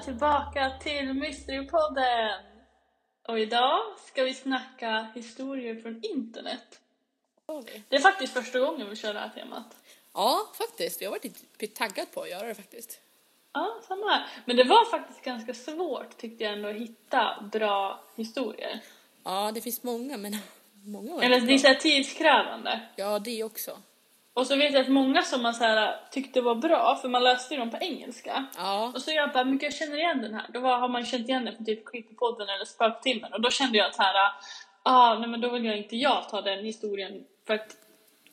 tillbaka till Mysterypodden! Och idag ska vi snacka historier från internet. Det är faktiskt första gången vi kör det här temat. Ja, faktiskt. Jag har varit lite taggad på att göra det faktiskt. Ja, samma här. Men det var faktiskt ganska svårt tyckte jag ändå att hitta bra historier. Ja, det finns många, men många var Eller det är så här tidskrävande. Ja, det också. Och så vet jag att många som man så här, tyckte var bra, för man läste ju dem på engelska. Ja, Och så jag bara, men jag känner igen den här. Då var, har man känt igen den från typ Creepypodden eller Spöktimmen. Och då kände jag att så här, ah, nej men då vill jag inte jag ta den historien. För att,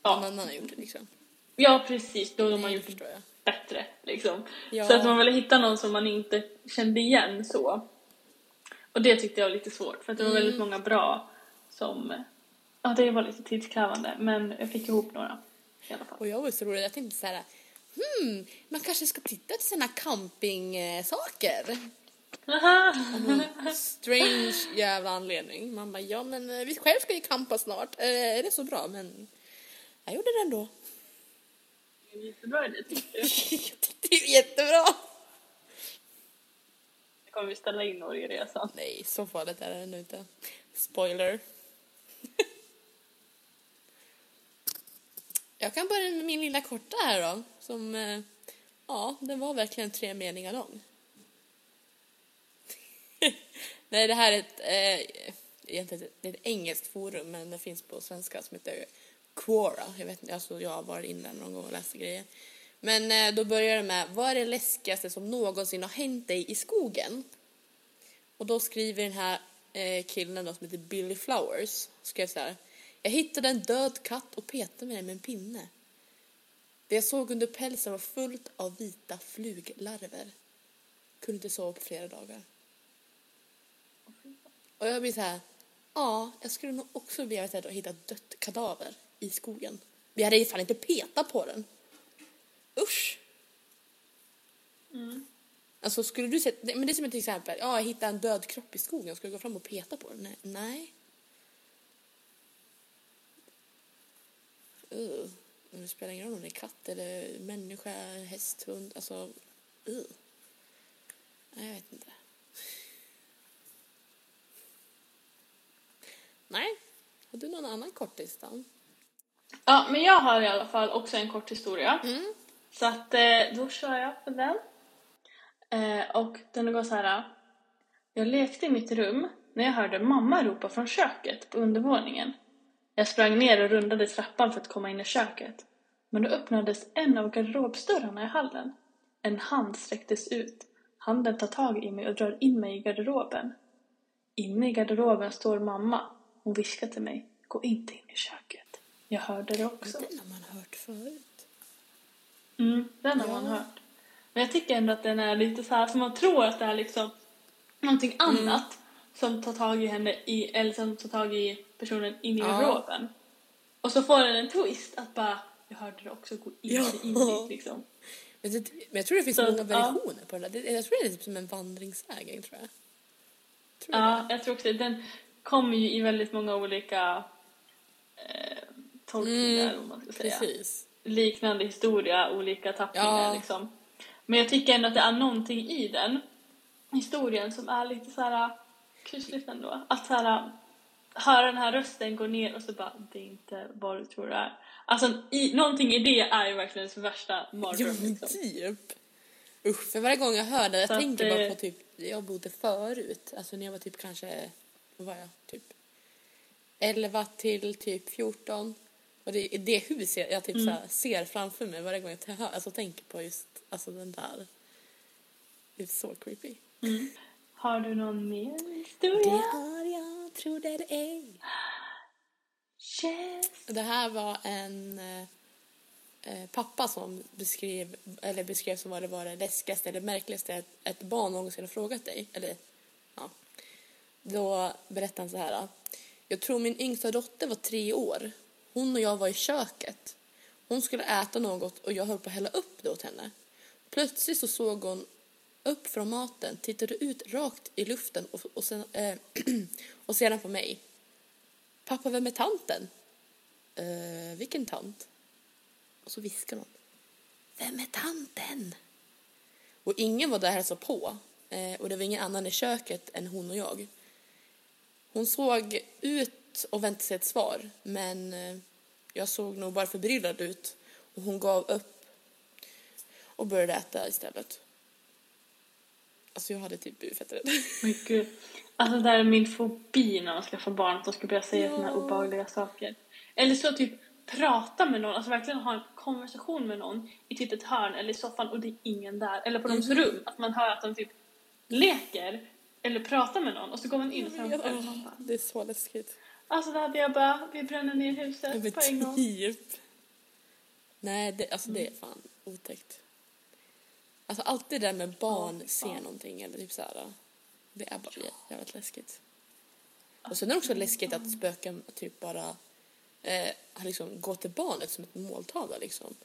någon ja, annan har gjort det liksom. ja precis, då har man gjort det bättre liksom. Ja. Så att man ville hitta någon som man inte kände igen så. Och det tyckte jag var lite svårt för att det var väldigt Mm. många bra som, ja det var lite tidskrävande men jag fick ihop några i alla fall. Och jag var så rolig, jag tänkte så här, hmm, man kanske ska titta till såna campingsaker. Aha. Strange jävla anledning. Man bara, ja men eh, vi själv ska ju campa snart. Eh, är det så bra? Men jag gjorde det ändå. Jättebra idé tyckte jag. jag tyckte det är jättebra. Nu kommer vi ställa in Norgeresan. Nej, så farligt är det ändå inte. Spoiler. Jag kan börja med min lilla korta här då. Som, eh, ja, den var verkligen tre meningar lång. Nej, det här är ett, eh, egentligen ett, det är ett engelskt forum, men det finns på svenska som heter Quora. Jag vet inte, alltså jag har varit inne någon gång och läst grejer. Men eh, då börjar det med, vad är det läskigaste som någonsin har hänt dig i skogen? Och då skriver den här eh, killen då, som heter Billy Flowers, skrev så här. Jag hittade en död katt och petade med den med en pinne. Det jag såg under pälsen var fullt av vita fluglarver. Kunde inte sova på flera dagar. Och jag blir så här. Ja, jag skulle nog också bli rädd att hitta ett dött kadaver i skogen. Vi hade ju fan inte petat på den. Usch! Alltså skulle du se, men det är som till exempel, ja jag hittade en död kropp i skogen, ska jag gå fram och peta på den? Nej. Uh. Det spelar ingen roll om det är katt eller människa, häst, hund, alltså uh. Nej, jag vet inte. Nej. Har du någon annan kortis då? Ja, men jag har i alla fall också en kort historia. Mm. Så att eh, då kör jag på den. Eh, och den går så här. Jag lekte i mitt rum när jag hörde mamma ropa från köket på undervåningen. Jag sprang ner och rundade trappan för att komma in i köket. Men då öppnades en av garderobsdörrarna i hallen. En hand sträcktes ut. Handen tar tag i mig och drar in mig i garderoben. Inne i garderoben står mamma. Hon viskar till mig. Gå inte in i köket. Jag hörde det också. Den har man hört förut. Mm, den har Ja. man hört. Men jag tycker ändå att den är lite så här, för man tror att det är liksom någonting Mm. annat som tar tag i henne, i, eller som tar tag i personen in i Ja. garderoben. Och så får den en twist att bara, jag hörde det också, gå inte Ja. in dit liksom. Men, det, men jag tror det finns Så, många ja. versioner på den där. Det- Jag tror det är typ som en vandringssägen tror jag. Tror Ja, jag tror också det. Den kommer ju i väldigt många olika eh, tolkningar, Mm, om man ska säga. Precis. liknande historia, olika tappningar Ja. liksom. Men jag tycker ändå att det är någonting i den historien som är lite så här kusligt ändå. Att så här, höra den här rösten gå ner och så bara, det är inte vad du tror det är. Alltså i, någonting i det är ju verkligen ens värsta Ja, mardröm men liksom. typ. Usch, för varje gång jag hör det, jag Så att tänker det- bara på typ, jag bodde förut, alltså när jag var typ kanske, vad var jag, typ 11 till typ 14. Och det är det huset jag typ Mm. så här ser framför mig varje gång jag hör, alltså tänker på just, alltså den där. Det är så creepy. Har du någon mer Det historia? har jag, tro det eller ej. Yes. Det här var en eh, eh, pappa som beskrev, eller beskrev som vad det var det läskigaste eller märkligaste ett, ett barn någonsin har frågat dig. Eller, ja. Då berättade han så här. Jag tror min yngsta dotter var tre år. Hon och jag var i köket. Hon skulle äta något och jag höll på att hälla upp det åt henne. Plötsligt så såg hon upp från maten, tittade ut rakt i luften och, och, sen, eh, och sedan på mig. Pappa, vem är tanten? Eh, vilken tant? Och så viskar hon. Vem är tanten? Och ingen var där och hälsade på. Eh, och det var ingen annan i köket än hon och jag. Hon såg ut och väntade sig ett svar, men eh, jag såg nog bara förbryllad ut. Och hon gav upp och började äta istället. Alltså jag hade typ blivit fett rädd. Men gud. Alltså det där är min fobi när man ska få barn, att de ska börja säga Ja. här obehagliga saker. Eller så typ prata med någon, alltså verkligen ha en konversation med någon i typ ett hörn eller i soffan och det är ingen där. Eller på deras Mhm. rum, att man hör att de typ leker eller pratar med någon och så går man in och. Man bara, Det är så läskigt. Alltså då hade jag bara, vi bränner ner huset på en gång. typ. Nej, det, alltså det är fan otäckt. Alltså allt det där med barn Ja, ser någonting eller typ såhär. Det är bara jä- jävligt läskigt. Och sen är det också läskigt att spöken typ bara eh, liksom går till barnet som ett måltavla liksom.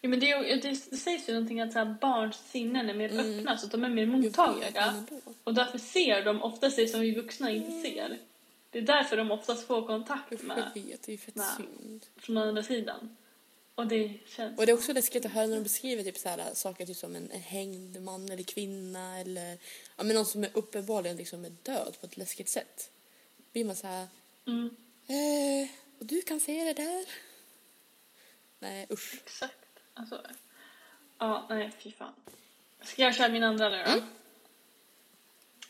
Ja, men det, är, det, sägs ju någonting att så här, barns sinnen är mer Mm. öppna så de är mer mottagliga. Och därför ser de oftast det som vi vuxna inte ser. Det är därför de oftast får kontakt med jag vet, det är fett Nej. synd. från andra sidan. Och det känns... Och det är också läskigt att höra när de beskriver typ så här, saker typ som en, en hängd man eller kvinna eller ja, men någon som är uppenbarligen liksom är död på ett läskigt sätt. blir man så här, Mm, eh, och du kan se det där? Nej usch. exakt. Alltså, ja, nej, fy fan. Ska jag köra min andra nu då? Mm.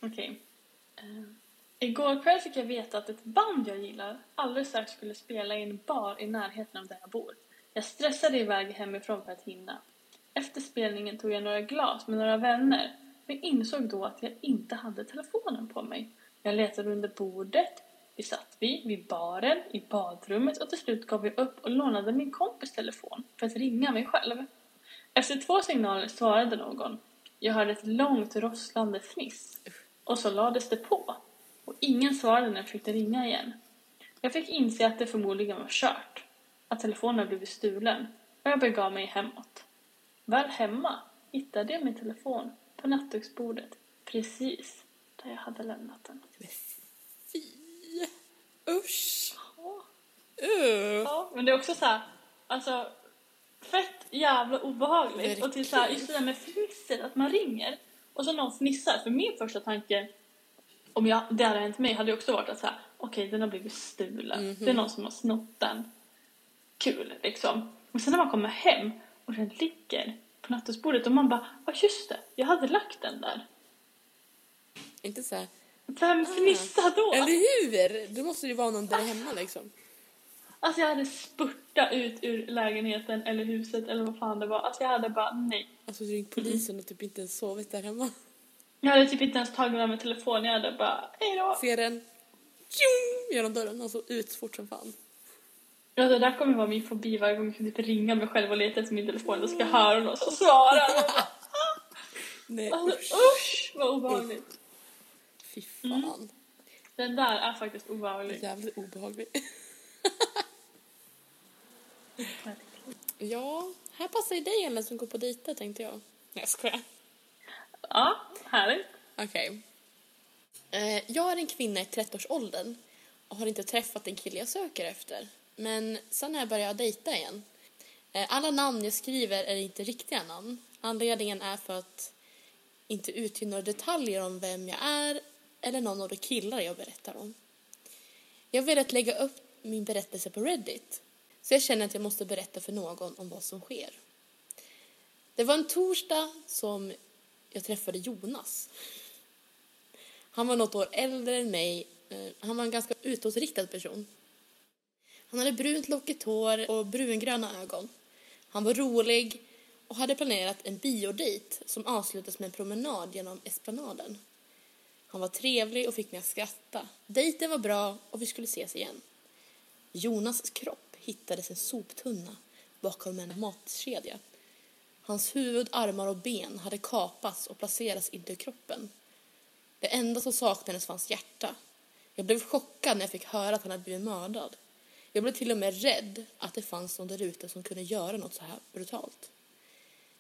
Okej. Eh, igår kväll fick jag veta att ett band jag gillar alldeles strax skulle spela i en bar i närheten av där jag bor. Jag stressade iväg hemifrån för att hinna. Efter spelningen tog jag några glas med några vänner men insåg då att jag inte hade telefonen på mig. Jag letade under bordet, vi satt vi vid baren, i badrummet och till slut gav jag upp och lånade min kompis telefon för att ringa mig själv. Efter två signaler svarade någon. Jag hörde ett långt rosslande fniss. Och så lades det på. Och ingen svarade när jag försökte ringa igen. Jag fick inse att det förmodligen var kört. Att telefonen blivit stulen. Och jag begav mig hemåt. Väl hemma hittade jag min telefon på nattduksbordet. Precis där jag hade lämnat den. Men fy! Usch! Ja, Uh. ja, men det är också så här, alltså fett jävla obehagligt. Och till så här, Verkligen. just det där med fnisset, att man ringer och så någon fnissar. För min första tanke, om jag, det hade hänt mig, hade också varit att så här, okej den har blivit stulen. Mhm. Det är någon som har snott den. Kul liksom. Och sen när man kommer hem och den ligger på nattduksbordet och man bara, ja just det, jag hade lagt den där. Inte så här. Vem fnissar då? Eller hur? Då måste det ju vara någon där hemma liksom. Alltså jag hade spurtat ut ur lägenheten eller huset eller vad fan det var. Alltså jag hade bara nej. Alltså ringt polisen och typ inte ens sovit där hemma. Jag hade typ inte ens tagit med mig telefon. Jag hade bara hej då. Ser den. Tjong! Genom dörren. Alltså ut fort som fan. Ja, det där kommer vara min fobi varje gång jag typ ringa mig själv och leta efter min telefon. Då ska jag höra någon som svarar. Nej Alltså usch. usch vad obehagligt. Fy fan. Den där är faktiskt obehaglig. Jävligt obehaglig. Ja, här passar ju dig Ellen som går på dejter tänkte jag. Nej jag skojar. Ja, härligt. Okej. Eh, jag är en kvinna i 30-årsåldern och har inte träffat den kille jag söker efter. Men sen när jag började dejta igen. Eh, alla namn jag skriver är inte riktiga namn. Anledningen är för att inte utge några detaljer om vem jag är eller någon av de killar jag berättar om. Jag vill att lägga upp min berättelse på Reddit. Så jag känner att jag måste berätta för någon om vad som sker. Det var en torsdag som jag träffade Jonas. Han var något år äldre än mig. Eh, han var en ganska utåtriktad person. Han hade brunt lockigt hår och brungröna ögon. Han var rolig och hade planerat en biodejt som avslutades med en promenad genom esplanaden. Han var trevlig och fick mig att skratta. Dejten var bra och vi skulle ses igen. Jonas kropp hittades en soptunna bakom en matkedja. Hans huvud, armar och ben hade kapats och placerats intill kroppen. Det enda som saknades var hans hjärta. Jag blev chockad när jag fick höra att han hade blivit mördad. Jag blev till och med rädd att det fanns någon där ute som kunde göra något så här brutalt.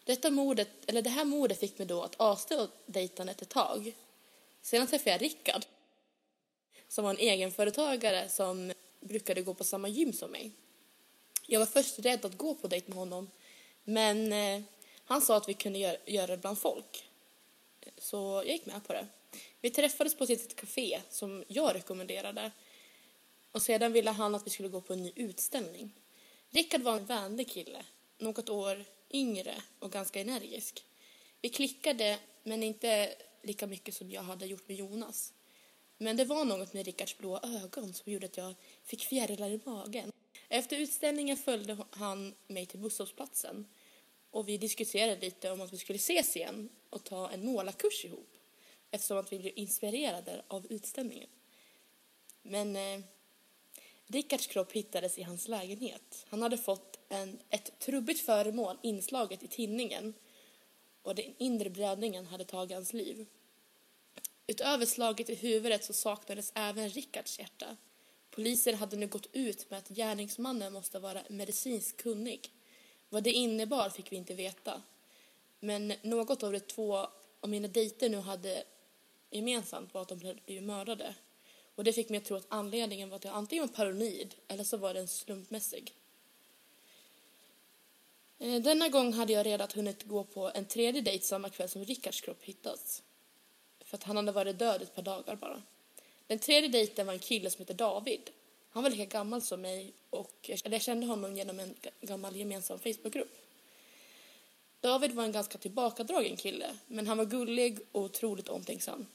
Detta mordet, eller det här mordet fick mig då att avstå dejtandet ett tag. Sedan träffade jag Rickard som var en egenföretagare som brukade gå på samma gym som mig. Jag var först rädd att gå på dejt med honom, men eh, han sa att vi kunde gör, göra det bland folk. Så jag gick med på det. Vi träffades på ett litet café som jag rekommenderade. Och sedan ville han att vi skulle gå på en ny utställning. Rickard var en vänlig kille, något år yngre och ganska energisk. Vi klickade, men inte lika mycket som jag hade gjort med Jonas. Men det var något med Rickards blåa ögon som gjorde att jag fick fjärilar i magen. Efter utställningen följde han mig till busshållplatsen och vi diskuterade lite om att vi skulle ses igen och ta en målarkurs ihop eftersom att vi blev inspirerade av utställningen. Men eh, Rickards kropp hittades i hans lägenhet. Han hade fått en, ett trubbigt föremål inslaget i tinningen och den inre blödningen hade tagit hans liv. Utöver slaget i huvudet så saknades även Rickards hjärta. Polisen hade nu gått ut med att gärningsmannen måste vara medicinskt kunnig. Vad det innebar fick vi inte veta. Men något av de två av mina dejter nu hade gemensamt var att de hade blivit mördade. Och det fick mig att tro att anledningen var att jag antingen var paranoid eller så var den slumpmässig. Eh, denna gång hade jag redan hunnit gå på en tredje dejt samma kväll som Rickards kropp hittats. För att han hade varit död ett par dagar bara. Den tredje dejten var en kille som hette David. Han var lika gammal som mig och jag kände honom genom en gammal gemensam Facebookgrupp. David var en ganska tillbakadragen kille, men han var gullig och otroligt omtänksam.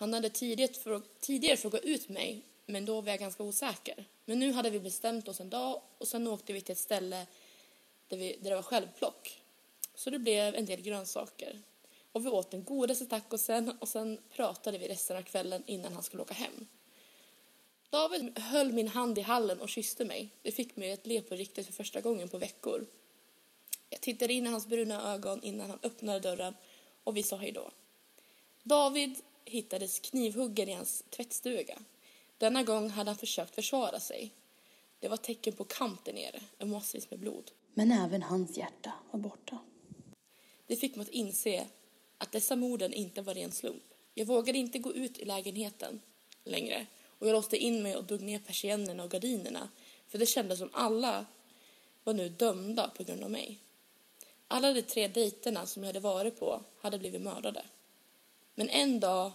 Han hade tidigare, tidigare frågat ut mig, men då var jag ganska osäker. Men nu hade vi bestämt oss en dag och sen åkte vi till ett ställe där, vi, där det var självplock. Så det blev en del grönsaker. Och vi åt den godaste tacosen och sen pratade vi resten av kvällen innan han skulle åka hem. David höll min hand i hallen och kysste mig. Det fick mig att le på riktigt för första gången på veckor. Jag tittade in i hans bruna ögon innan han öppnade dörren och vi sa hej då. David hittades knivhuggen i hans tvättstuga. Denna gång hade han försökt försvara sig. Det var tecken på kamp där nere, en massvis med blod. Men även hans hjärta var borta. Det fick mig att inse att dessa morden inte var ren slump. Jag vågade inte gå ut i lägenheten längre och jag låste in mig och drog ner persiennerna och gardinerna för det kändes som alla var nu dömda på grund av mig. Alla de tre dejterna som jag hade varit på hade blivit mördade. Men en dag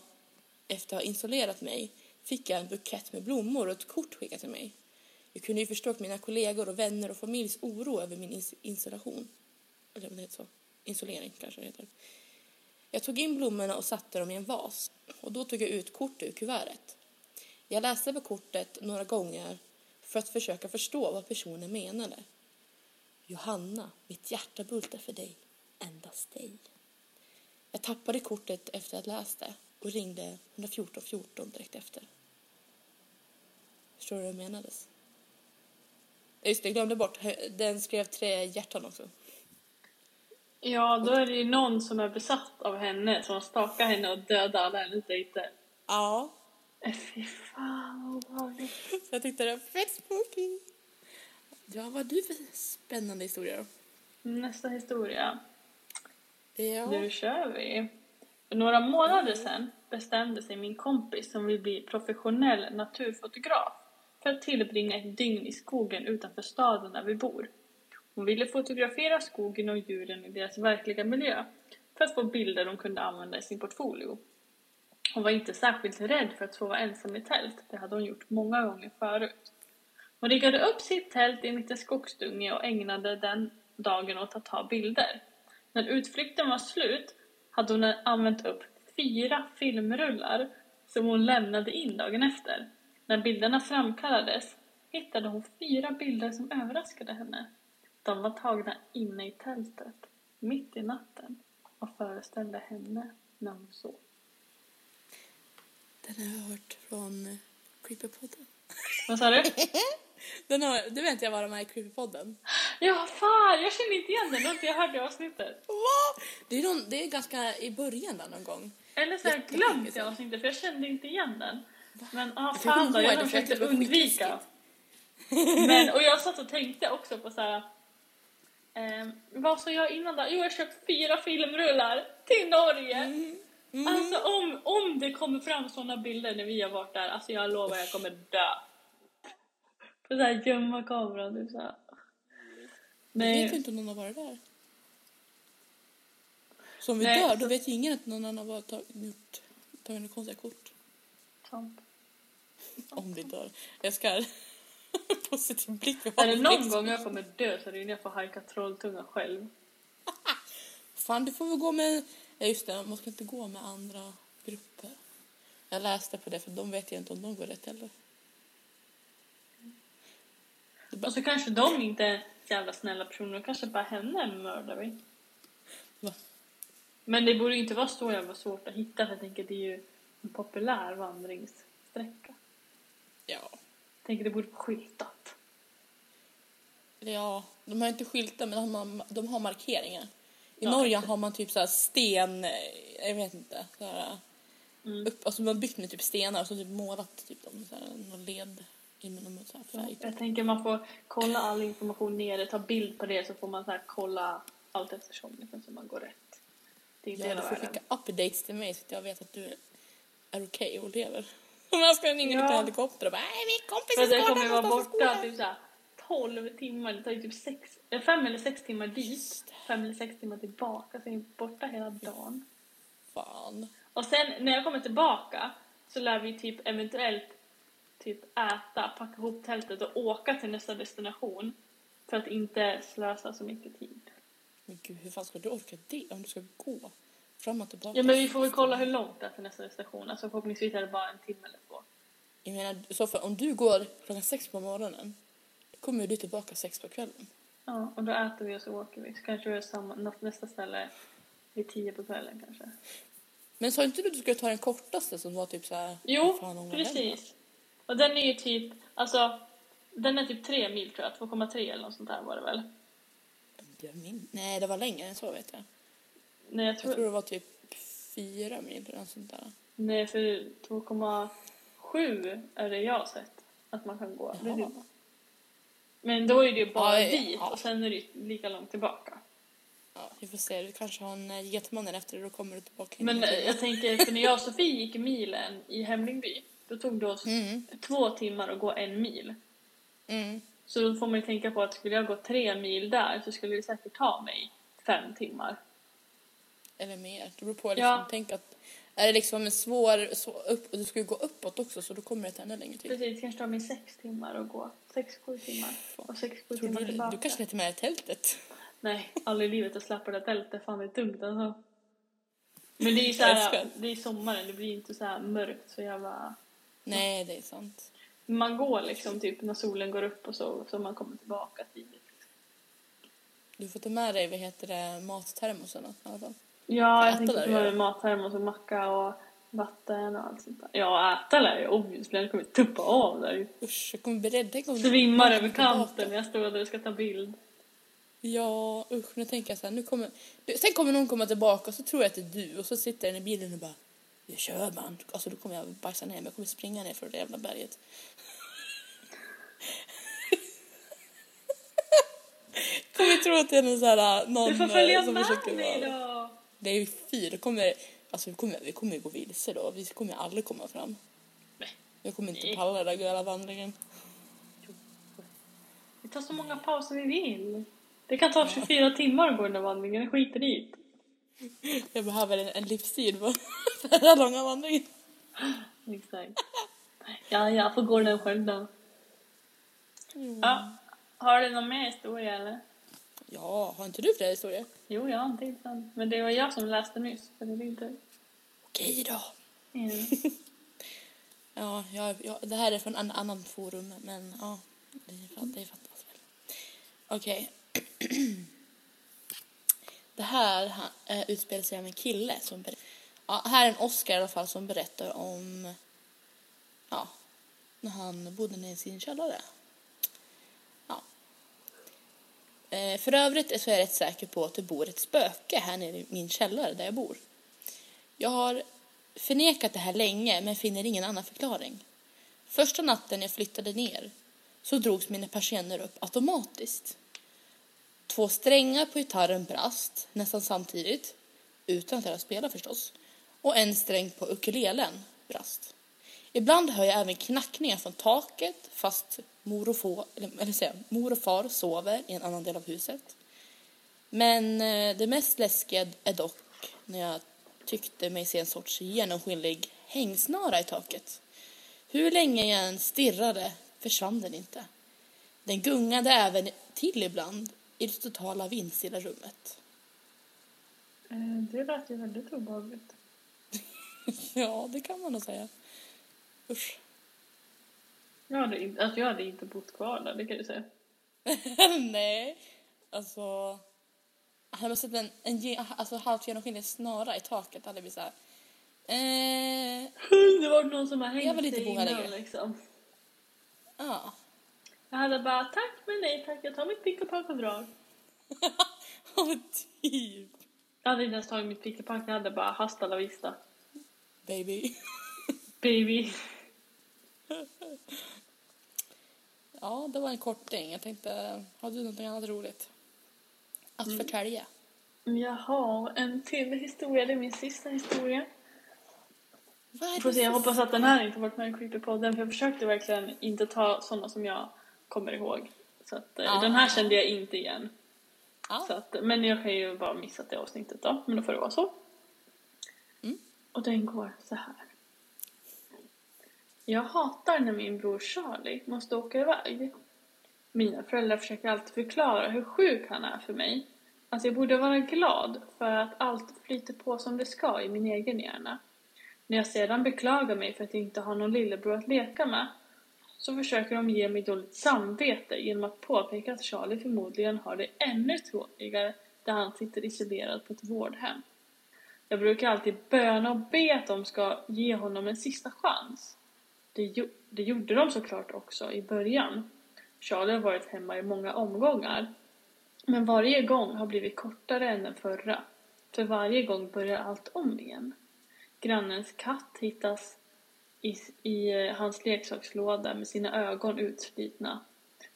efter att ha isolerat mig fick jag en bukett med blommor och ett kort skickat till mig. Jag kunde ju förstå mina kollegor och vänner och familjs oro över min installation. Eller vad det heter så. Isolering kanske det heter. Jag tog in blommorna och satte dem i en vas och då tog jag ut kortet ur kuvertet. Jag läste på kortet några gånger för att försöka förstå vad personen menade. Johanna, mitt hjärta bultar för dig, endast dig. Jag tappade kortet efter att ha läst det och ringde 114 14 direkt efter. Förstår du vad det menades? Just det, jag glömde bort. Den skrev tre hjärtan också. Ja, då är det ju någon som är besatt av henne som stakar henne och dödar alla hennes dejter. Ja. Äh, Fy fan vad obehagligt. Jag tyckte det var fett spooky. Ja, vad har du för spännande historia då? Nästa historia. Ja. Nu kör vi. För några månader sedan bestämde sig min kompis som vill bli professionell naturfotograf för att tillbringa ett dygn i skogen utanför staden där vi bor. Hon ville fotografera skogen och djuren i deras verkliga miljö för att få bilder de kunde använda i sin portfolio. Hon var inte särskilt rädd för att sova ensam i tält, det hade hon gjort många gånger förut. Hon riggade upp sitt tält i en liten skogsdunge och ägnade den dagen åt att ta bilder. När utflykten var slut hade hon använt upp fyra filmrullar som hon lämnade in dagen efter. När bilderna framkallades hittade hon fyra bilder som överraskade henne. De var tagna inne i tältet, mitt i natten och föreställde henne när hon sov. Den har jag hört från eh, Creepypodden. Vad sa du? Den har, du vet jag var med i Creepypodden. Ja, fan! Jag känner inte igen den. Det inte jag hört det avsnittet. Va? Det är, någon, det är ganska i början där någon gång. Eller så har jag glömt det avsnittet för jag kände inte igen den. Men ah, fan då, jag försökte undvika. Men, och jag satt och tänkte också på så här. Eh, vad sa jag innan då? Jo, jag köpt fyra filmrullar till Norge. Mm. Alltså om, om det kommer fram såna bilder när vi har varit där, alltså jag lovar jag kommer dö. För så här gömma kameran, typ så här. Jag Nej. vet ju inte om någon har varit där. Så om vi Nej, dör, då så- vet ju ingen att någon annan har tagit, gjort, tagit några konstiga kort. Sant. Om vi dör. Jag ska... Positiv blick. Är det någon gång jag kommer dö så är det när jag får hajka trolltunga själv. Fan, du får väl gå med... Ja, just det. Man ska inte gå med andra grupper. Jag läste på det, för de vet jag inte om de går rätt heller. Och så kanske de inte är jävla snälla personer, kanske bara henne mördar vi. Va? Men det borde inte vara så jävla svårt att hitta för jag tänker det är ju en populär vandringssträcka. ja. Jag tänker det borde vara skyltat. Ja, de har inte skyltar, men de har, de har markeringar. I Ja, Norge har man typ så sten... eh, Jag vet inte. Så här, Mm. upp, alltså man har byggt med typ stenar och så typ målat typ dem, så här, någon led i med någon så här jag tänker man får kolla all information nere, ta bild på det så får man så här kolla allt eftersom liksom, så man går rätt. Det är Ja, du får skicka updates till mig så att jag vet att du är okej och lever. Jag ska ringa Ja. på helikopter och bara nej min kompis är skadad kommer vara borta skolan." typ såhär 12 timmar, det tar ju typ sex, eh, fem eller sex timmar dit, fem eller sex timmar tillbaka, så är jag borta hela dagen. Fan. Och sen när jag kommer tillbaka så lär vi typ eventuellt typ äta, packa ihop tältet och åka till nästa destination för att inte slösa så mycket tid. Men gud hur fan ska du orka det om du ska gå fram och tillbaka? Ja men vi får väl kolla hur långt det är till nästa destination, alltså förhoppningsvis är det bara en timme eller två. Jag menar så för om du går klockan sex på morgonen då kommer du tillbaka sex på kvällen. Ja, och då äter vi och så åker vi. Så kanske vi är samma, nästa ställe vid tio på kvällen kanske. Men sa inte du att du skulle ta den kortaste som var typ så här? Jo, precis. Och den är ju typ, alltså, den är typ tre mil tror jag, 2,3 eller något sånt där var det väl? Jag min... Nej det var längre än så vet jag. Nej, jag Jag tror, tror det var typ fyra mil eller något sånt där. nej för 2,7 är det jag har sett att man kan gå. Jaha. Men då är det ju bara Ja, dit ja. och sen är det lika långt tillbaka. Ja, vi får se. Du kanske har en eh, getmannen efter det, då kommer du tillbaka. Men eh, jag tänker, för när jag och Sofie gick milen i Hemlingby, då tog det oss Mm, två timmar att gå en mil. mm. Så då får man ju tänka på att skulle jag gå tre mil där så skulle det säkert ta mig fem timmar. Eller mer. Det beror på. Liksom, Ja. Tänk att är det liksom en svår, svår upp, du ska ju gå uppåt också så då kommer det ta ännu längre tid. Precis, det kanske tar mig sex timmar att gå. Sex, sju timmar. Och sex, sju timmar du, tillbaka. du kanske lite med i tältet? Nej, aldrig i livet att släppa det tältet. Fan det är tungt alltså. Men det är ju så Jag här, älskar. det är sommaren, det blir inte så här mörkt så jävla... Nej, det är sant. Man går liksom typ när solen går upp och så, så man kommer tillbaka tidigt. Du får ta med dig vad heter det, mattermosen i alla fall. Ja, jag tänkte du med göra. mattermos och macka och vatten och allt sånt där. Ja, äta lär jag obviously. Jag kommer tuppa av där. Usch, jag kommer. Tänk om Svimmar över kanten när jag står där och ska ta bild. Ja, usch. Nu tänker jag så här, nu kommer... Du, sen kommer någon komma tillbaka och så tror jag att det är du och så sitter den i bilen och bara jag kör man. Alltså då kommer jag bajsa ner mig. Jag kommer springa ner för det jävla berget. kommer tro att det är någon så här, någon Du får följa eh, som med mig då! Det är ju fyra. Kommer, alltså, vi, kommer, vi kommer gå vilse då. Vi kommer aldrig komma fram. Nej. Jag kommer inte palla den där jävla vandringen. Vi tar så många pauser vi vill. Det kan ta 24 timmar att gå den där vandringen. Skiter i det. Jag behöver en, en livsstil för den här långa vandringen. Exakt. Ja, jag får gå den själv då. Ja. Har du någon mer historia eller? Ja, har inte du fler historier? Jo, jag har en till sen. Men det var jag som läste nyss. Så det är inte... Okej då. Mm. Ja, ja, ja, det här är från en annan forum, men ja, det, fatt- det fattas väl. Okej. Det här han, eh, utspelar sig av en kille som ja, här är en Oscar i alla fall som berättar om ja, när han bodde nere i sin källare. Ja. Eh, för övrigt så är jag rätt säker på att det bor ett spöke här nere i min källare där jag bor. Jag har förnekat det här länge men finner ingen annan förklaring. Första natten jag flyttade ner så drogs mina persienner upp automatiskt. Två strängar på gitarren brast nästan samtidigt, utan att jag spelade förstås, och en sträng på ukulelen brast. Ibland hör jag även knackningar från taket fast mor och, få, eller, eller säga, mor och far sover i en annan del av huset. Men eh, det mest läskiga är dock när jag tyckte mig se en sorts genomskinlig hängsnara i taket. Hur länge jag än stirrade försvann den inte. Den gungade även till ibland i det totala vindstilla rummet. Eh, Det lät ju väldigt obehagligt. Ja, det kan man nog säga. Usch. Jag hade, inte, alltså jag hade inte bott kvar där, det kan jag säga. Nej, alltså... Hade man sett en, en alltså, halvt genomskinlig snara i taket hade vi så här... Eh, Det var någon som har hängt sig innan liksom. ja. Jag hade bara tack men nej tack, jag tar mitt pick och pack och drar. Ja, men typ. Jag hade inte ens tagit mitt pick och pack, jag hade bara hasta la vista. Baby. Baby. Ja, det var en korting. Jag tänkte, har du något annat roligt att Mm. förtälja? Jag har en till historia, det är min sista historia. Vad är Får se, jag hoppas att den här inte varit med i Creepypodden för jag försökte verkligen inte ta sådana som jag kommer ihåg. Så att Ah. den här kände jag inte igen. Ja. Så att, men jag kan ju bara missat det avsnittet då, men då får det vara så. Mm. Och den går så här. Jag hatar när min bror Charlie måste åka iväg. Mina föräldrar försöker alltid förklara hur sjuk han är för mig. Att jag borde vara glad för att allt flyter på som det ska i min egen hjärna. När jag sedan beklagar mig för att jag inte har någon lillebror att leka med så försöker de ge mig dåligt samvete genom att påpeka att Charlie förmodligen har det ännu tråkigare där han sitter isolerad på ett vårdhem. Jag brukar alltid böna och be att de ska ge honom en sista chans. Det, det gjorde de såklart också i början. Charlie har varit hemma i många omgångar. Men varje gång har blivit kortare än den förra. För varje gång börjar allt om igen. Grannens katt hittas i, i eh, hans leksakslåda med sina ögon utslitna.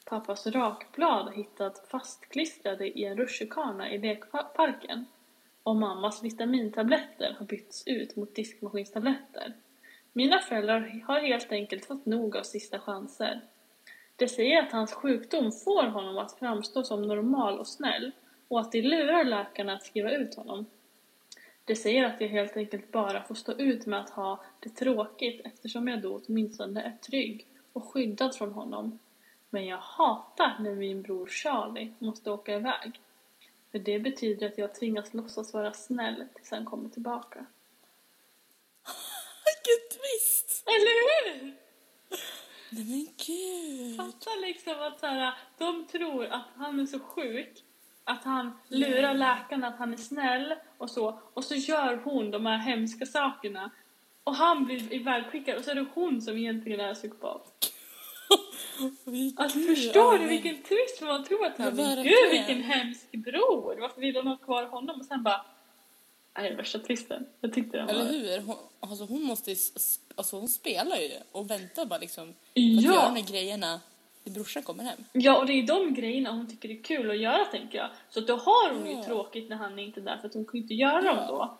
Pappas rakblad har hittat fastklistrade i en rutschkana i lekparken. Och mammas vitamintabletter har bytts ut mot diskmaskinstabletter. Mina föräldrar har helt enkelt fått nog av sista chanser. De säger att hans sjukdom får honom att framstå som normal och snäll och att de lurar läkarna att skriva ut honom. De säger att jag helt enkelt bara får stå ut med att ha det tråkigt eftersom jag då åtminstone är trygg och skyddad från honom. Men jag hatar när min bror Charlie måste åka iväg. För det betyder att jag tvingas låtsas vara snäll tills han kommer tillbaka. Vilken twist! Eller hur? Nej men gud. Fatta liksom att så här, de tror att han är så sjuk att han lurar läkarna att han är snäll och så och så gör hon de här hemska sakerna och han blir ivägskickad och så är det hon som egentligen är psykopat. Alltså förstår du vilken twist man tror att han verkligen. gud vilken hemsk bror, varför vill hon ha kvar honom? Och sen bara, nej värsta twisten. Jag tyckte den Eller var... hur? Hon, alltså hon måste alltså hon spelar ju och väntar bara liksom på att göra de här grejerna brorsan kommer hem. ja, och det är de grejerna hon tycker är kul att göra tänker jag. Så att då har hon ju Ja. tråkigt när han är inte är där för att hon kan ju inte göra dem Ja. då.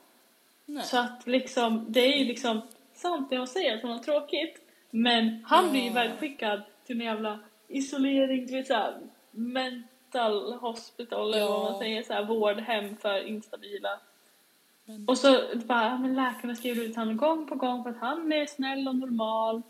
Nej. Så att liksom, det är ju liksom sant det hon säger att hon har tråkigt. Men han blir ju Ja. vägskickad till en jävla isolering, du vet såhär mental hospital eller vad Ja. man säger, såhär vårdhem för instabila. Men- Och så bara, ja, men läkarna skriver ut honom gång på gång för att han är snäll och normal.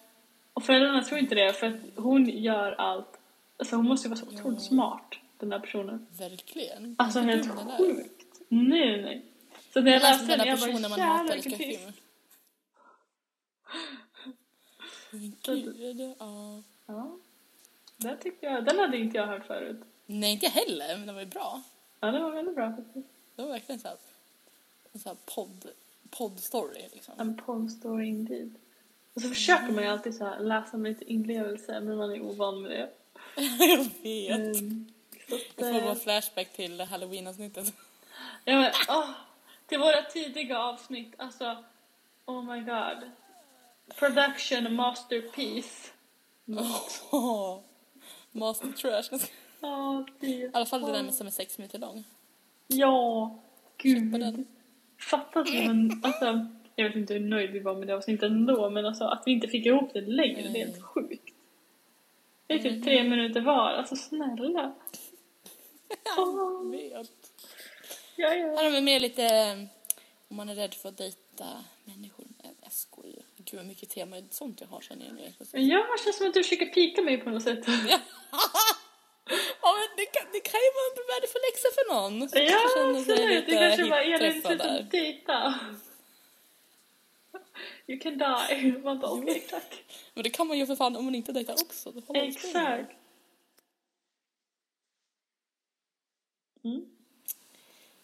Och föräldrarna tror inte det för att hon gör allt. Alltså hon måste ju vara så otroligt smart, den där personen. Verkligen. Alltså helt den sjukt. Nej, nej. Så när jag läste den den, jag bara jävlar vilken filmen. Men gud, ja. Ja. Den tyckte jag, den hade inte jag hört förut. Nej, inte jag heller, men den var ju bra. Ja, det var väldigt bra faktiskt. Det var verkligen så här, en sån här podd, podd-story liksom. En porn story indeed. Och så försöker man ju alltid så här läsa med lite inlevelse, men man är ovan med det. jag vet. Mm. Så att, Jag får bara eh, flashback till halloween-avsnittet. ja, men, åh, till våra tidiga avsnitt, alltså, oh my god. Production masterpiece. Oh, master trash. I alla fall det där med som är sex minuter lång. Ja, gud. den. Fatta att man, alltså, jag vet inte hur nöjd vi var med det avsnittet ändå, men alltså att vi inte fick ihop det längre, det är helt sjukt. Det är typ tre minuter var, alltså snälla. Jag vet. Ja, ja. Här har vi med lite om man är rädd för att dejta människor. Jag skojar. Gud vad mycket tema sånt jag har känner jag nu. Ja, det känns som att du försöker pika mig på något sätt. Ja. ja, men det, kan, det kan ju vara en värdefull läxa för någon. Ja, absolut. Det kanske var Elin sluta dejta. You can die. Man bara okej, tack. Men det kan man ju för fan om man inte dejtar också. Exakt. Mm.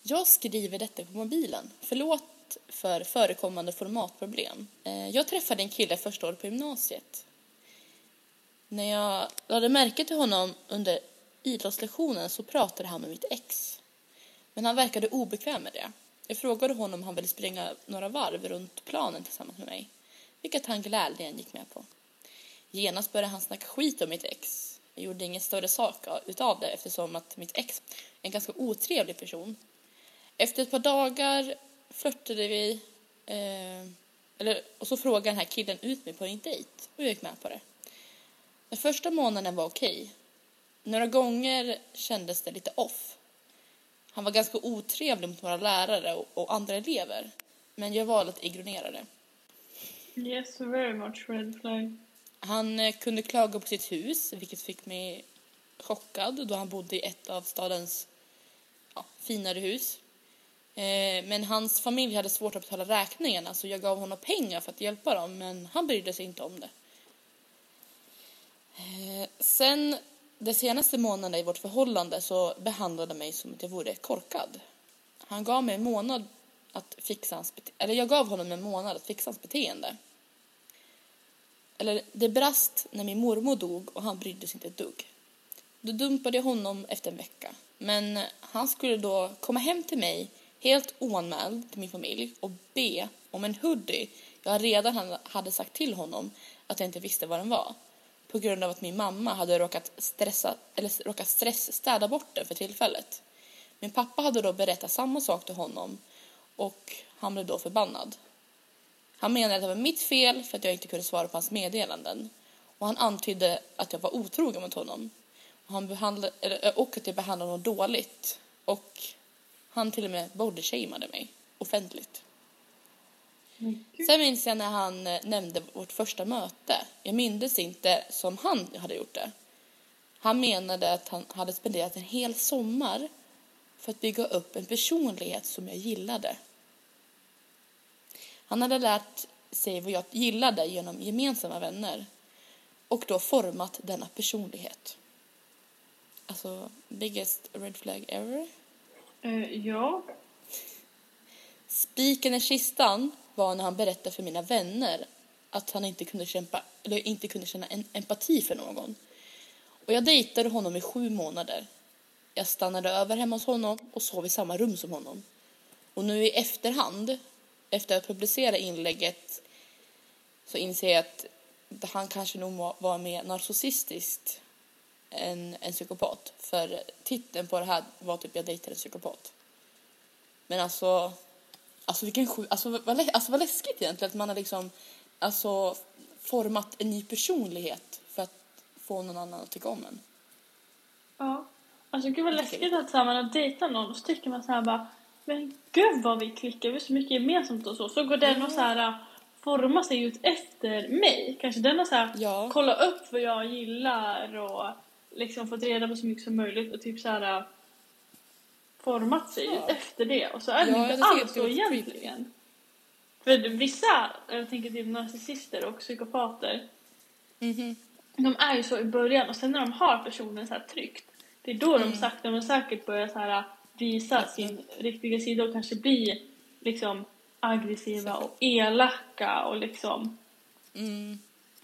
Jag skriver detta på mobilen. Förlåt för förekommande formatproblem. Eh, Jag träffade en kille första året på gymnasiet. När jag lade märke till honom under idrottslektionen så pratade han med mitt ex. Men han verkade obekväm med det. Jag frågade honom om han ville springa några varv runt planen tillsammans med mig. Vilket han gladeligen gick med på. Genast började han snacka skit om mitt ex. Jag gjorde ingen större sak utav det eftersom att mitt ex är en ganska otrevlig person. Efter ett par dagar flörtade vi eh, eller, och så frågade den här killen ut mig på en dejt och jag gick med på det. Den första månaden var okej. Några gånger kändes det lite off. Han var ganska otrevlig mot våra lärare och, och andra elever. Men jag valde att ignorera det. Yes, very much red flag. Han eh, kunde klaga på sitt hus, vilket fick mig chockad då han bodde i ett av stadens ja, finare hus. Eh, men hans familj hade svårt att betala räkningarna så jag gav honom pengar för att hjälpa dem men han brydde sig inte om det. Eh, sen de senaste månaderna i vårt förhållande så behandlade han mig som att jag vore korkad. Han gav mig en månad att fixa hans bete- eller jag gav honom en månad att fixa hans beteende. Eller det brast när min mormor dog och han brydde sig inte ett dugg. Då dumpade jag honom efter en vecka. Men han skulle då komma hem till mig helt oanmäld till min familj och be om en hoodie jag redan hade sagt till honom att jag inte visste vad den var. På grund av att min mamma hade råkat, stressa, eller råkat stressstäda bort den för tillfället. Min pappa hade då berättat samma sak till honom och han blev då förbannad. Han menade att det var mitt fel för att jag inte kunde svara på hans meddelanden. Och han antydde att jag var otrogen mot honom. Och, han behandlade, eller, och att jag behandlade honom dåligt. Och han till och med bodyshameade mig offentligt. Sen minns jag när han eh, nämnde vårt första möte. Jag mindes inte som han hade gjort det. Han menade att han hade spenderat en hel sommar för att bygga upp en personlighet som jag gillade. Han hade lärt sig vad jag gillade genom gemensamma vänner och då format denna personlighet. Alltså, biggest red flag ever. Eh, ja. Spiken i kistan var när han berättade för mina vänner att han inte kunde, kämpa, eller inte kunde känna en empati för någon. Och jag dejtade honom i sju månader. Jag stannade över hemma hos honom och sov i samma rum som honom. Och nu i efterhand, efter att publicera inlägget, så inser jag att han kanske nog var- mer narcissistiskt än en psykopat. För titeln på det här var typ jag dejtade en psykopat. Men alltså, alltså vilken sju, alltså vad, alltså vad läskigt egentligen att man har liksom, alltså format en ny personlighet för att få någon annan att tycka om en. Ja. Alltså gud vad läskigt att så här, man har dejtat någon och så tycker man så här bara Men gud vad vi klickar, vi har så mycket gemensamt och så. Så går den och så här formar sig ut efter mig. Kanske den har så här Ja. kollat upp vad jag gillar och liksom fått reda på så mycket som möjligt och typ så här format sig Ja. efter det. Och så är det Ja, inte alls det så creepy. egentligen. För vissa, jag tänker typ narcissister och psykopater Mhm. de är ju så i början och sen när de har personen så här tryckt det är då Mm. de sakta men säkert börjar så här visa sin riktiga sida och kanske bli liksom aggressiva och elaka och liksom Mm.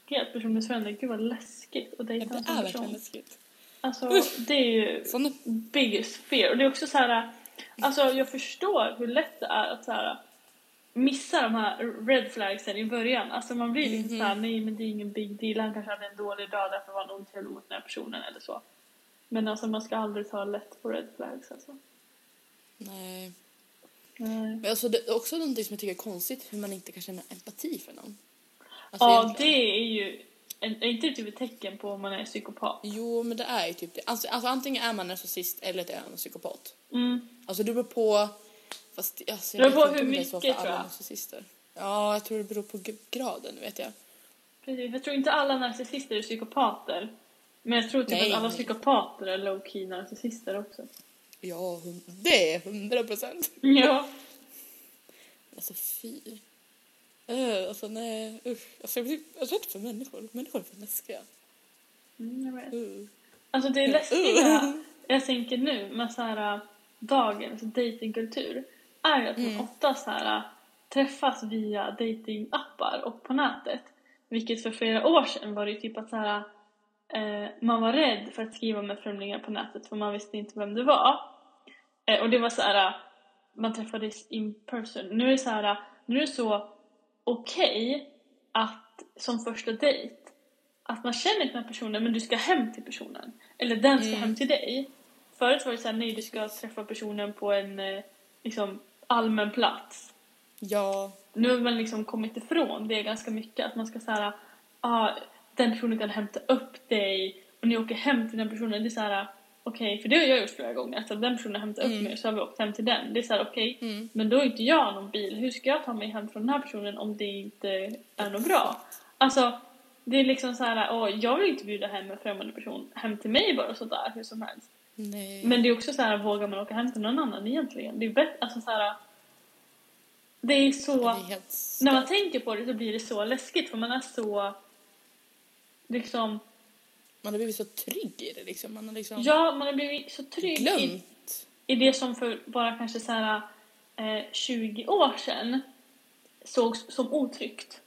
helt personlighetsförändrande. Gud vad läskigt Ja, dejta det en sån är verkligen person. läskigt. Alltså det är ju Såna, biggest fear. Och det är också så här, alltså jag förstår hur lätt det är att så här, missa de här red flagsen i början. Alltså man blir lite så här, nej men det är ingen big deal, han kanske hade en dålig dag därför var han otrevlig mot den här personen eller så. Men alltså man ska aldrig ta lätt på red flags alltså. nej. Nej. Men alltså, det är också någonting som jag tycker är konstigt, hur man inte kan känna empati för någon. Alltså, Ja, egentligen. det är ju... Är inte det typ ett tecken på om man är psykopat? Jo, men det är ju typ det. Alltså, alltså antingen är man narcissist eller är man psykopat. Mm. Alltså det beror på... Fast alltså, Det beror på hur mycket, tror jag. narcissister. Ja, jag tror det beror på graden, vet jag. Precis. Jag tror inte alla narcissister är psykopater. Men jag tror typ Nej, att alla nej. psykopater är low-key narcissister också. Ja, det är hundra procent. Ja. Alltså fy. Uh, alltså nej, usch. Alltså, jag blir är rädd för människor. Människor är för läskiga. Mm, jag vet. Uh. Alltså det Uh. läskiga jag tänker nu med så här dagens datingkultur är ju att man Mm. ofta så här träffas via datingappar och på nätet. Vilket för flera år sedan var det ju typ att så här, eh, man var rädd för att skriva med främlingar på nätet för man visste inte vem det var. Eh, och det var så här man träffades in person. Nu är det så här, nu är det så okej att som första dejt att man känner den här personen men du ska hem till personen. Eller den ska Mm. hem till dig. Förut var det såhär, nej du ska träffa personen på en eh, liksom allmän plats. Ja, Nu har man liksom kommit ifrån det ganska mycket. Att man ska säga, ah, den personen kan hämta upp dig och ni åker hem till den personen. Det är såhär, okej, för det har jag gjort flera gånger. Alltså den personen hämtar upp Mm. mig så har vi åkt hem till den. Det är såhär, okej, mm. men då är inte jag någon bil. Hur ska jag ta mig hem från den här personen om det inte är något bra? Alltså, det är liksom så här, åh, jag vill inte bjuda hem en främmande person hem till mig bara sådär hur som helst. nej. Men det är också så här, vågar man åka hem till någon annan egentligen? Det är bättre, alltså så här. Det är så, det är när man tänker på det så blir det så läskigt för man är så, liksom, Man har blivit så trygg i det liksom. Man har liksom ja, man har blivit så trygg i, glömt. i det som för bara kanske så här eh, 20 år sedan sågs som otryggt.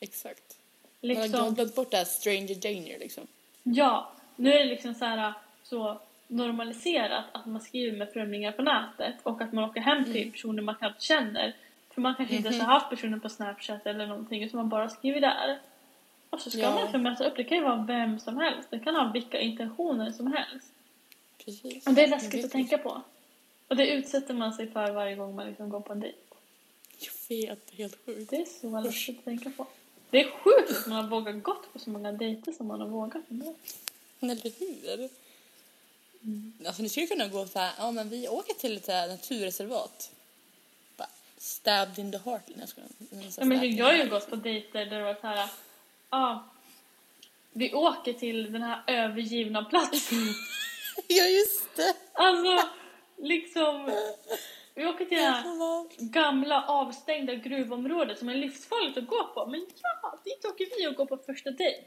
Exakt. Man har Liksom, glömt bort det här stranger danger liksom. ja, nu är det liksom så här så normaliserat att man skriver med främlingar på nätet och att man åker hem till Mm. personer man knappt känner. För man kanske inte ens Mhm. har haft personen på Snapchat eller någonting utan man bara skriver där. Och så ska Ja. man möta upp, det kan ju vara vem som helst, det kan ha vilka intentioner som helst. Precis. Och det är Jag läskigt att tänka på. Och det utsätter man sig för varje gång man liksom går på en dejt. Jag vet, det är helt sjukt. Det är så läskigt att tänka på. Det är sjukt att man har vågat gått på så många dejter som man har vågat. Eller hur? Alltså ni skulle kunna gå så här, ja men vi åker till ett naturreservat. Bara stabbed in the heart. Jag. Men så Ja, men jag har ju gått på dejter där det var så här, ja, vi åker till den här övergivna platsen. Ja just det. Alltså, liksom, vi åker till det här gamla avstängda gruvområdet som är livsfarligt att gå på. Men ja, dit åker vi och går på första dejt.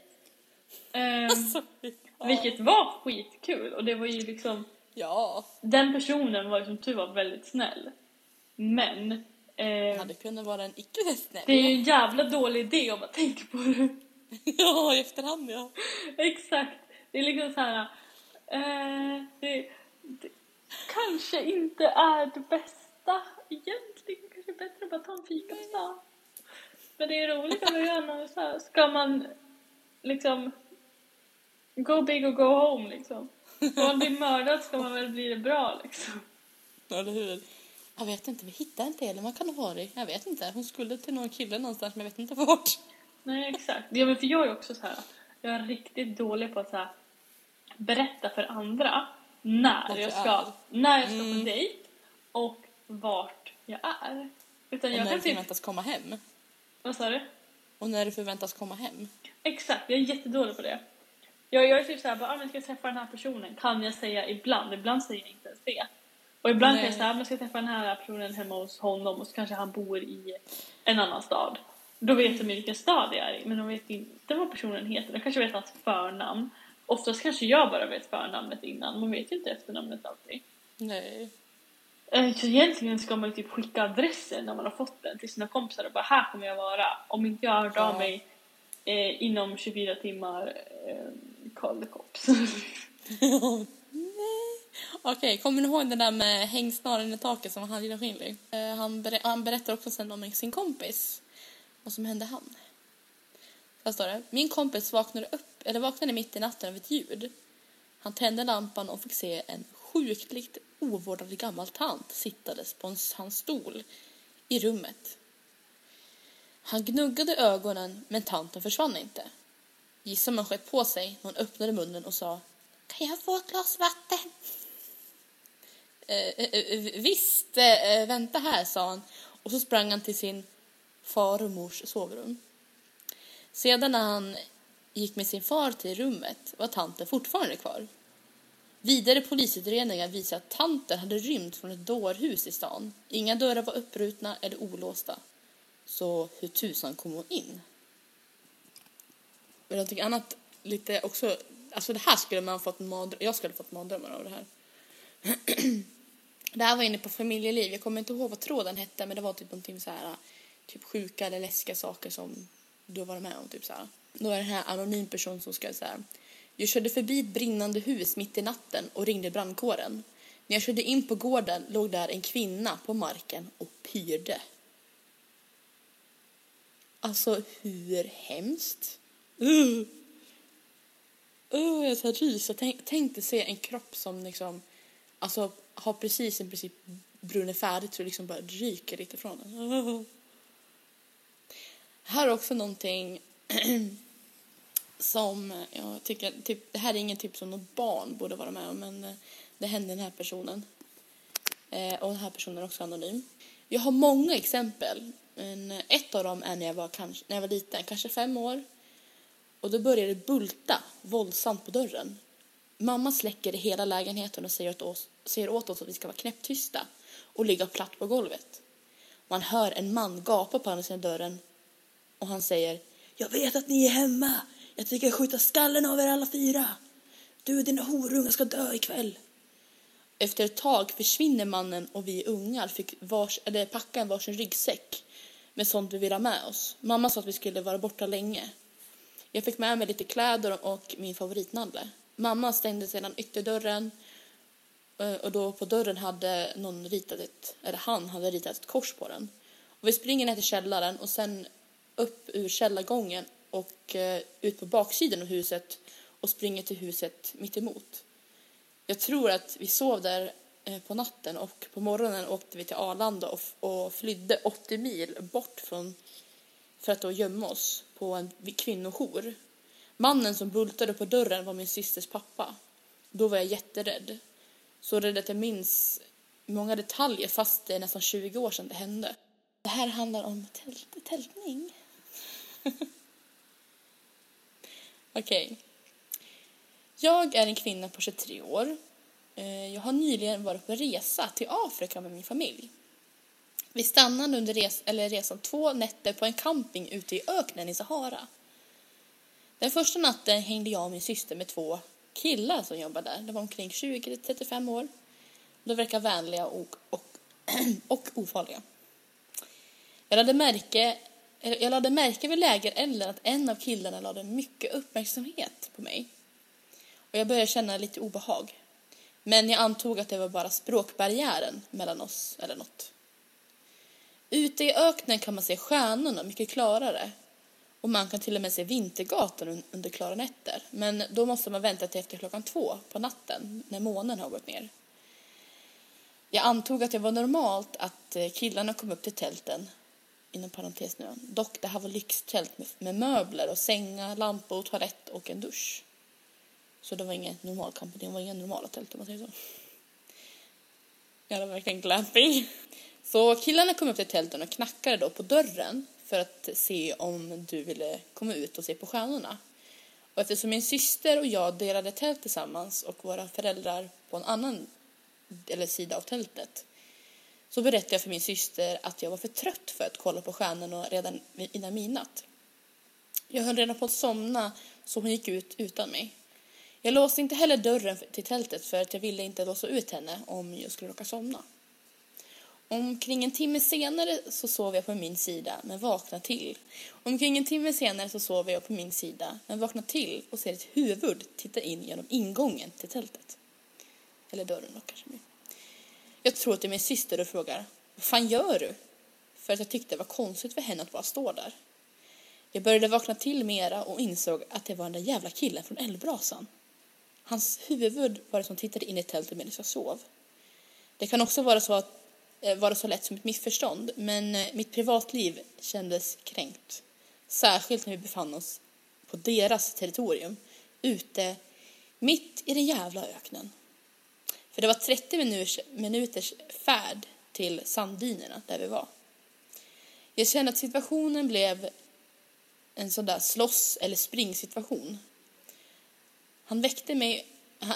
Ehm, Alltså, ja. Vilket var skitkul och det var ju liksom Ja, Den personen var ju som tur var väldigt snäll. Men eh, hade kunnat vara en icke snäll. det är ju en jävla dålig idé om man tänker på det. Ja, i efterhand ja. Exakt. Det är liksom så här. Eh, det, det kanske inte är det bästa egentligen. Kanske är bättre att bara ta en fika på stan. Men det är roligt att göra så här. Ska man liksom go big or go home liksom. Ska man bli mördad ska man väl bli det bra liksom. Eller hur? Jag vet inte, vi hittar inte Elin. Vad kan det ha varit? Jag vet inte. Hon skulle till någon kille någonstans men jag vet inte vart. Nej, exakt. Ja, men för jag är också så här. Jag är riktigt dålig på att så här, berätta för andra när jag ska, är. när jag ska på Mm. dejt och vart jag är. Utan Och jag när kan du typ... förväntas komma hem. Vad sa du? Och när du förväntas komma hem. Exakt, jag är jättedålig på det. Jag, jag är typ såhär, bara, ah, men ska jag träffa den här personen? Kan jag säga ibland. Ibland säger jag inte ens det. Och ibland kan jag Nej. säga, ah, men ska jag träffa den här personen hemma hos honom och så kanske han bor i en annan stad. Då vet de vilken stad jag är i, men de vet inte vad personen heter. De kanske vet hans förnamn. Oftast kanske jag bara vet förnamnet innan, man vet ju inte efternamnet alltid. Nej. Eh, Så egentligen ska man ju typ skicka adressen när man har fått den till sina kompisar och bara här kommer jag vara. Om inte jag har hört av Ja. mig eh, inom 24 timmar, eh, call the cops. Okej, kommer ni ihåg det där med hängsnaren i taket som han gillade skillig? Eh, han, ber- han berättar också sen om sin kompis. Vad som hände han. Här står det. Min kompis vaknade upp, eller vaknade mitt i natten av ett ljud. Han tände lampan och fick se en sjukligt ovårdad gammal tant sittades på en, hans stol i rummet. Han gnuggade ögonen men tanten försvann inte. Gissa man skett på sig när hon öppnade munnen och sa Kan jag få ett glas vatten? Eh, eh, eh, visst, eh, eh vänta här, sa han och så sprang han till sin far och mors sovrum. Sedan när han gick med sin far till rummet var tanten fortfarande kvar. Vidare polisutredningar visade att tanten hade rymt från ett dårhus i stan. Inga dörrar var upprutna eller olåsta. Så hur tusan kom hon in? Men någonting annat lite också, alltså det här skulle man fått mardrömmar, jag skulle fått mardrömmar av det här. det här var inne på familjeliv, jag kommer inte ihåg vad tråden hette men det var typ någonting så här typ sjuka eller läskiga saker som du har varit med om typ så här. Då är det här anonym person som ska säga jag körde förbi ett brinnande hus mitt i natten och ringde brandkåren. När jag körde in på gården låg där en kvinna på marken och pyrde. Alltså, hur hemskt? Uh. Uh, jag tar rys. Jag tänk, tänkte se en kropp som liksom, alltså har precis i princip brunnit färdigt så det liksom bara ryker lite från den. Uh. Här är också någonting som jag tycker, typ, det här är ingen typ som något barn borde vara med om men eh, det hände den här personen. Eh, och den här personen är också anonym. Jag har många exempel. Men ett av dem är när jag var, kanske, när jag var liten, kanske fem år. Och då började det bulta våldsamt på dörren. Mamma släcker i hela lägenheten och säger åt, oss, säger åt oss att vi ska vara knäpptysta och ligga platt på golvet. Man hör en man gapa på andra sidan dörren och han säger Jag vet att ni är hemma. Jag tänker skjuta skallen av er alla fyra. Du och dina horungar ska dö ikväll. Efter ett tag försvinner mannen och vi ungar fick vars, eller packa en varsin ryggsäck med sånt vi ville ha med oss. Mamma sa att vi skulle vara borta länge. Jag fick med mig lite kläder och min favoritnalle. Mamma stängde sedan ytterdörren eh, och då på dörren hade någon ritat ett, eller han hade ritat ett kors på den. Och vi springer ner till källaren och sen upp ur källargången och eh, ut på baksidan av huset och springer till huset mitt emot. Jag tror att vi sov där eh, på natten och på morgonen åkte vi till Arlanda och, och flydde 80 mil bort från för att då gömma oss på en kvinnojour. Mannen som bultade på dörren var min systers pappa. Då var jag jätterädd. Så rädd att jag minns många detaljer fast det är nästan 20 år sedan det hände. Det här handlar om tält, tältning. Okej. Okay. Jag är en kvinna på 23 år. Eh, jag har nyligen varit på resa till Afrika med min familj. Vi stannade under res eller resan två nätter på en camping ute i öknen i Sahara. Den första natten hängde jag och min syster med två killar som jobbade där. De var omkring 20-35 år. De verkar vänliga och, och, och ofarliga. Jag lade märke jag lade märke vid lägerelden att en av killarna lade mycket uppmärksamhet på mig. Och jag började känna lite obehag. Men jag antog att det var bara språkbarriären mellan oss eller något. Ute i öknen kan man se stjärnorna mycket klarare. Och man kan till och med se Vintergatan under klara nätter. Men då måste man vänta till efter klockan två på natten när månen har gått ner. Jag antog att det var normalt att eh, killarna kom upp till tälten inom parentes nu. Dock, det här var lyxtält med, med möbler och sängar, lampor, toalett och en dusch. Så det var ingen normal camping, det var inga normala tält om man säger så. Ja, det var verkligen glamping. Så killarna kom upp till tälten och knackade då på dörren för att se om du ville komma ut och se på stjärnorna. Och eftersom min syster och jag delade tält tillsammans och våra föräldrar på en annan eller sida av tältet så berättade jag för min syster att jag var för trött för att kolla på stjärnorna redan innan midnatt. Jag höll redan på att somna så hon gick ut utan mig. Jag låste inte heller dörren till tältet för att jag ville inte låsa ut henne om jag skulle råka somna. Omkring en timme senare så sov jag på min sida men vaknade till. Omkring en timme senare så sov jag på min sida men vaknade till och ser ett huvud titta in genom ingången till tältet. Eller dörren då kanske. Jag tror att det är min syster och frågar Vad fan gör du? För att jag tyckte det var konstigt för henne att bara stå där. Jag började vakna till mera och insåg att det var den där jävla killen från eldbrasan. Hans huvud var det som tittade in i tältet medan jag sov. Det kan också vara så, att, eh, vara så lätt som ett missförstånd, men eh, mitt privatliv kändes kränkt. Särskilt när vi befann oss på deras territorium, ute mitt i den jävla öknen. För det var 30 minuters, minuters färd till sanddynerna där vi var. Jag kände att situationen blev en sån där slåss eller springsituation. Han väckte mig,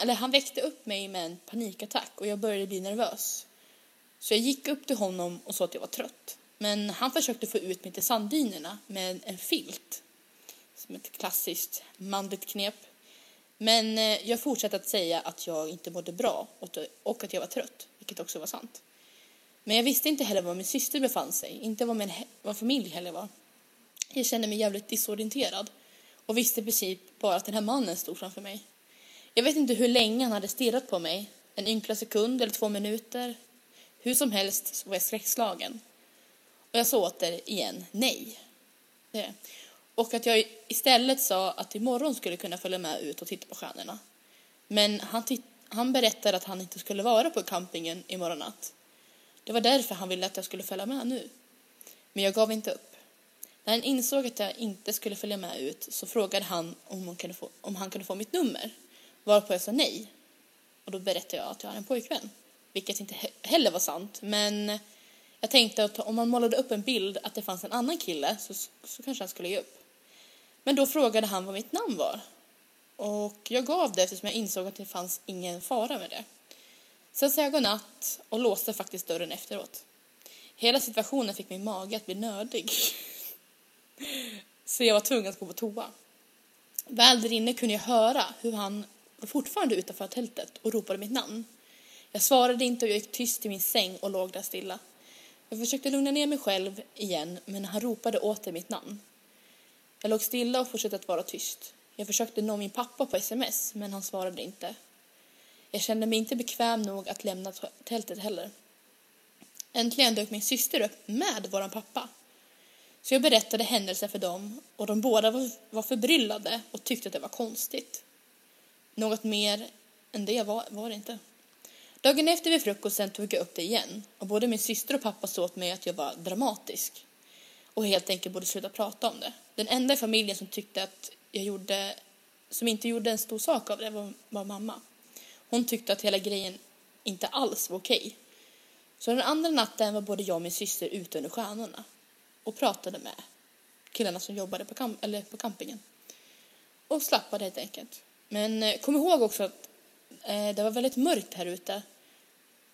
eller han väckte upp mig med en panikattack och jag började bli nervös. Så jag gick upp till honom och sa att jag var trött. Men han försökte få ut mig till sanddynerna med en filt. Som ett klassiskt manligt knep. Men eh, jag fortsatte att säga att jag inte mådde bra och att jag var trött, vilket också var sant. Men jag visste inte heller var min syster befann sig, inte var min var familj heller var. Jag kände mig jävligt disorienterad och visste i princip bara att den här mannen stod framför mig. Jag vet inte hur länge han hade stirrat på mig, en ynkla sekund eller två minuter. Hur som helst så var jag skräckslagen. Och jag sa åter igen nej. Och att jag istället sa att imorgon skulle kunna följa med ut och titta på stjärnorna. Men han, han berättade att han inte skulle vara på campingen imorgon natt. Det var därför han ville att jag skulle följa med nu. Men jag gav inte upp. När han insåg att jag inte skulle följa med ut så frågade han om, han kunde få, om han kunde få mitt nummer. Varpå jag sa nej. Och då berättade jag att jag har en pojkvän. Vilket inte heller var sant. Men jag tänkte att om man målade upp en bild att det fanns en annan kille så, så kanske han skulle ge upp. Men då frågade han vad mitt namn var. Och jag gav det eftersom jag insåg att det fanns ingen fara med det. Sen sa jag godnatt och låste faktiskt dörren efteråt. Hela situationen fick min mage att bli nödig. Så jag var tvungen att gå på toa. Väl där inne kunde jag höra hur han var fortfarande utanför tältet och ropade mitt namn. Jag svarade inte och jag gick tyst till min säng och låg där stilla. Jag försökte lugna ner mig själv igen men han ropade åter mitt namn. Jag låg stilla och fortsatte att vara tyst. Jag försökte nå min pappa på sms men han svarade inte. Jag kände mig inte bekväm nog att lämna tältet heller. Äntligen dök min syster upp med våran pappa. Så jag berättade händelsen för dem och de båda var, förbryllade och tyckte att det var konstigt. Något mer än det var, var det inte. Dagen efter vid frukosten tog jag upp det igen och både min syster och pappa såg åt mig att jag var dramatisk och helt enkelt borde sluta prata om det. Den enda i familjen som tyckte att jag gjorde, som inte gjorde en stor sak av det var, var mamma. Hon tyckte att hela grejen inte alls var okej. Så den andra natten var både jag och min syster ute under stjärnorna och pratade med killarna som jobbade på, kamp eller på campingen. Och slappade helt enkelt. Men eh, kom ihåg också att eh, det var väldigt mörkt här ute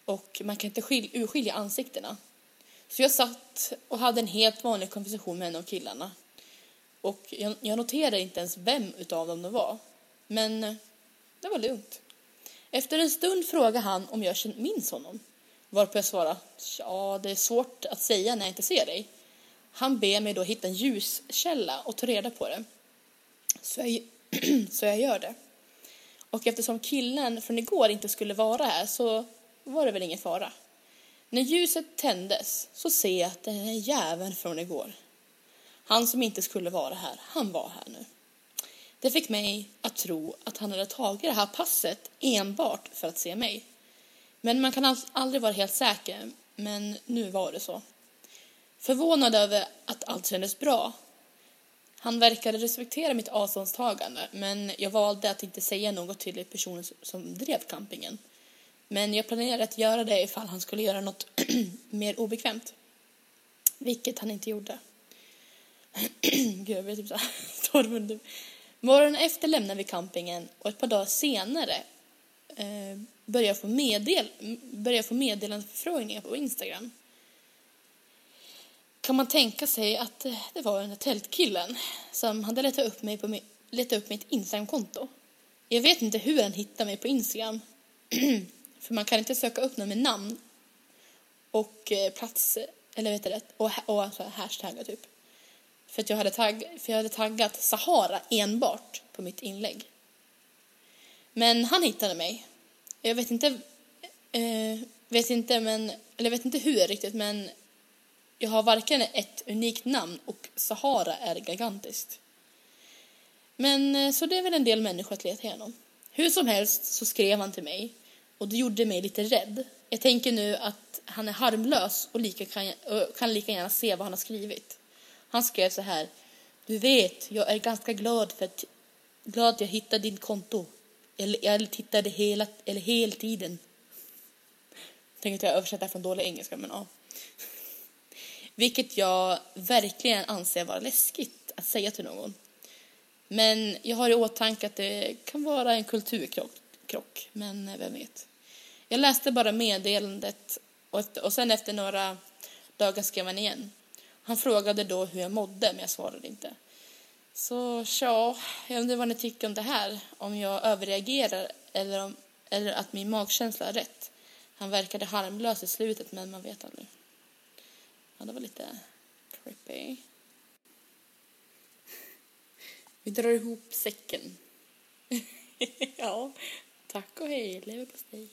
och man kan inte urskilja ansiktena. Så jag satt och hade en helt vanlig konversation med en av killarna. Och jag, jag noterade inte ens vem utav dem det var. Men det var lugnt. Efter en stund frågade han om jag minns honom. Varpå jag svarade, ja det är svårt att säga när jag inte ser dig. Han ber mig då hitta en ljuskälla och ta reda på det. Så jag, så jag gör det. Och eftersom killen från igår inte skulle vara här så var det väl ingen fara. När ljuset tändes så ser jag att den är jäveln från igår. Han som inte skulle vara här, han var här nu. Det fick mig att tro att han hade tagit det här passet enbart för att se mig. Men man kan aldrig vara helt säker, men nu var det så. Förvånad över att allt kändes bra. Han verkade respektera mitt avståndstagande, men jag valde att inte säga något till personen som drev campingen. Men jag planerade att göra det ifall han skulle göra något mer obekvämt. Vilket han inte gjorde. Gud, jag blir typ så här Morgonen efter lämnar vi campingen och ett par dagar senare eh, börjar jag få, meddel börjar få meddelandeförfrågningar på Instagram. Kan man tänka sig att eh, det var den där tältkillen som hade letat upp, mig på letat upp mitt Instagramkonto? Jag vet inte hur han hittade mig på Instagram. För man kan inte söka upp någon med namn och eh, plats, eller vet det, och, och alltså hashtaggar typ. För att jag hade, tagg, för jag hade taggat Sahara enbart på mitt inlägg. Men han hittade mig. Jag vet inte, eh, vet inte, men, eller vet inte hur riktigt, men jag har varken ett unikt namn och Sahara är gigantiskt. Men eh, så det är väl en del människor att leta igenom. Hur som helst så skrev han till mig och det gjorde mig lite rädd. Jag tänker nu att han är harmlös och lika kan, och kan lika gärna se vad han har skrivit. Han skrev så här. Du vet, jag är ganska glad för att, glad att jag hittade ditt konto. Eller jag tittade hela, eller hela tiden. Tänker att jag översätter från dålig engelska, men ja. Vilket jag verkligen anser vara läskigt att säga till någon. Men jag har i åtanke att det kan vara en kulturkrock, krock, men vem vet. Jag läste bara meddelandet och, och sen efter några dagar skrev han igen. Han frågade då hur jag mådde, men jag svarade inte. Så tja, jag undrar vad ni tycker om det här. Om jag överreagerar eller, om, eller att min magkänsla är rätt. Han verkade harmlös i slutet, men man vet aldrig. Ja, det var lite creepy. Vi drar ihop säcken. ja, tack och hej, leverpastej.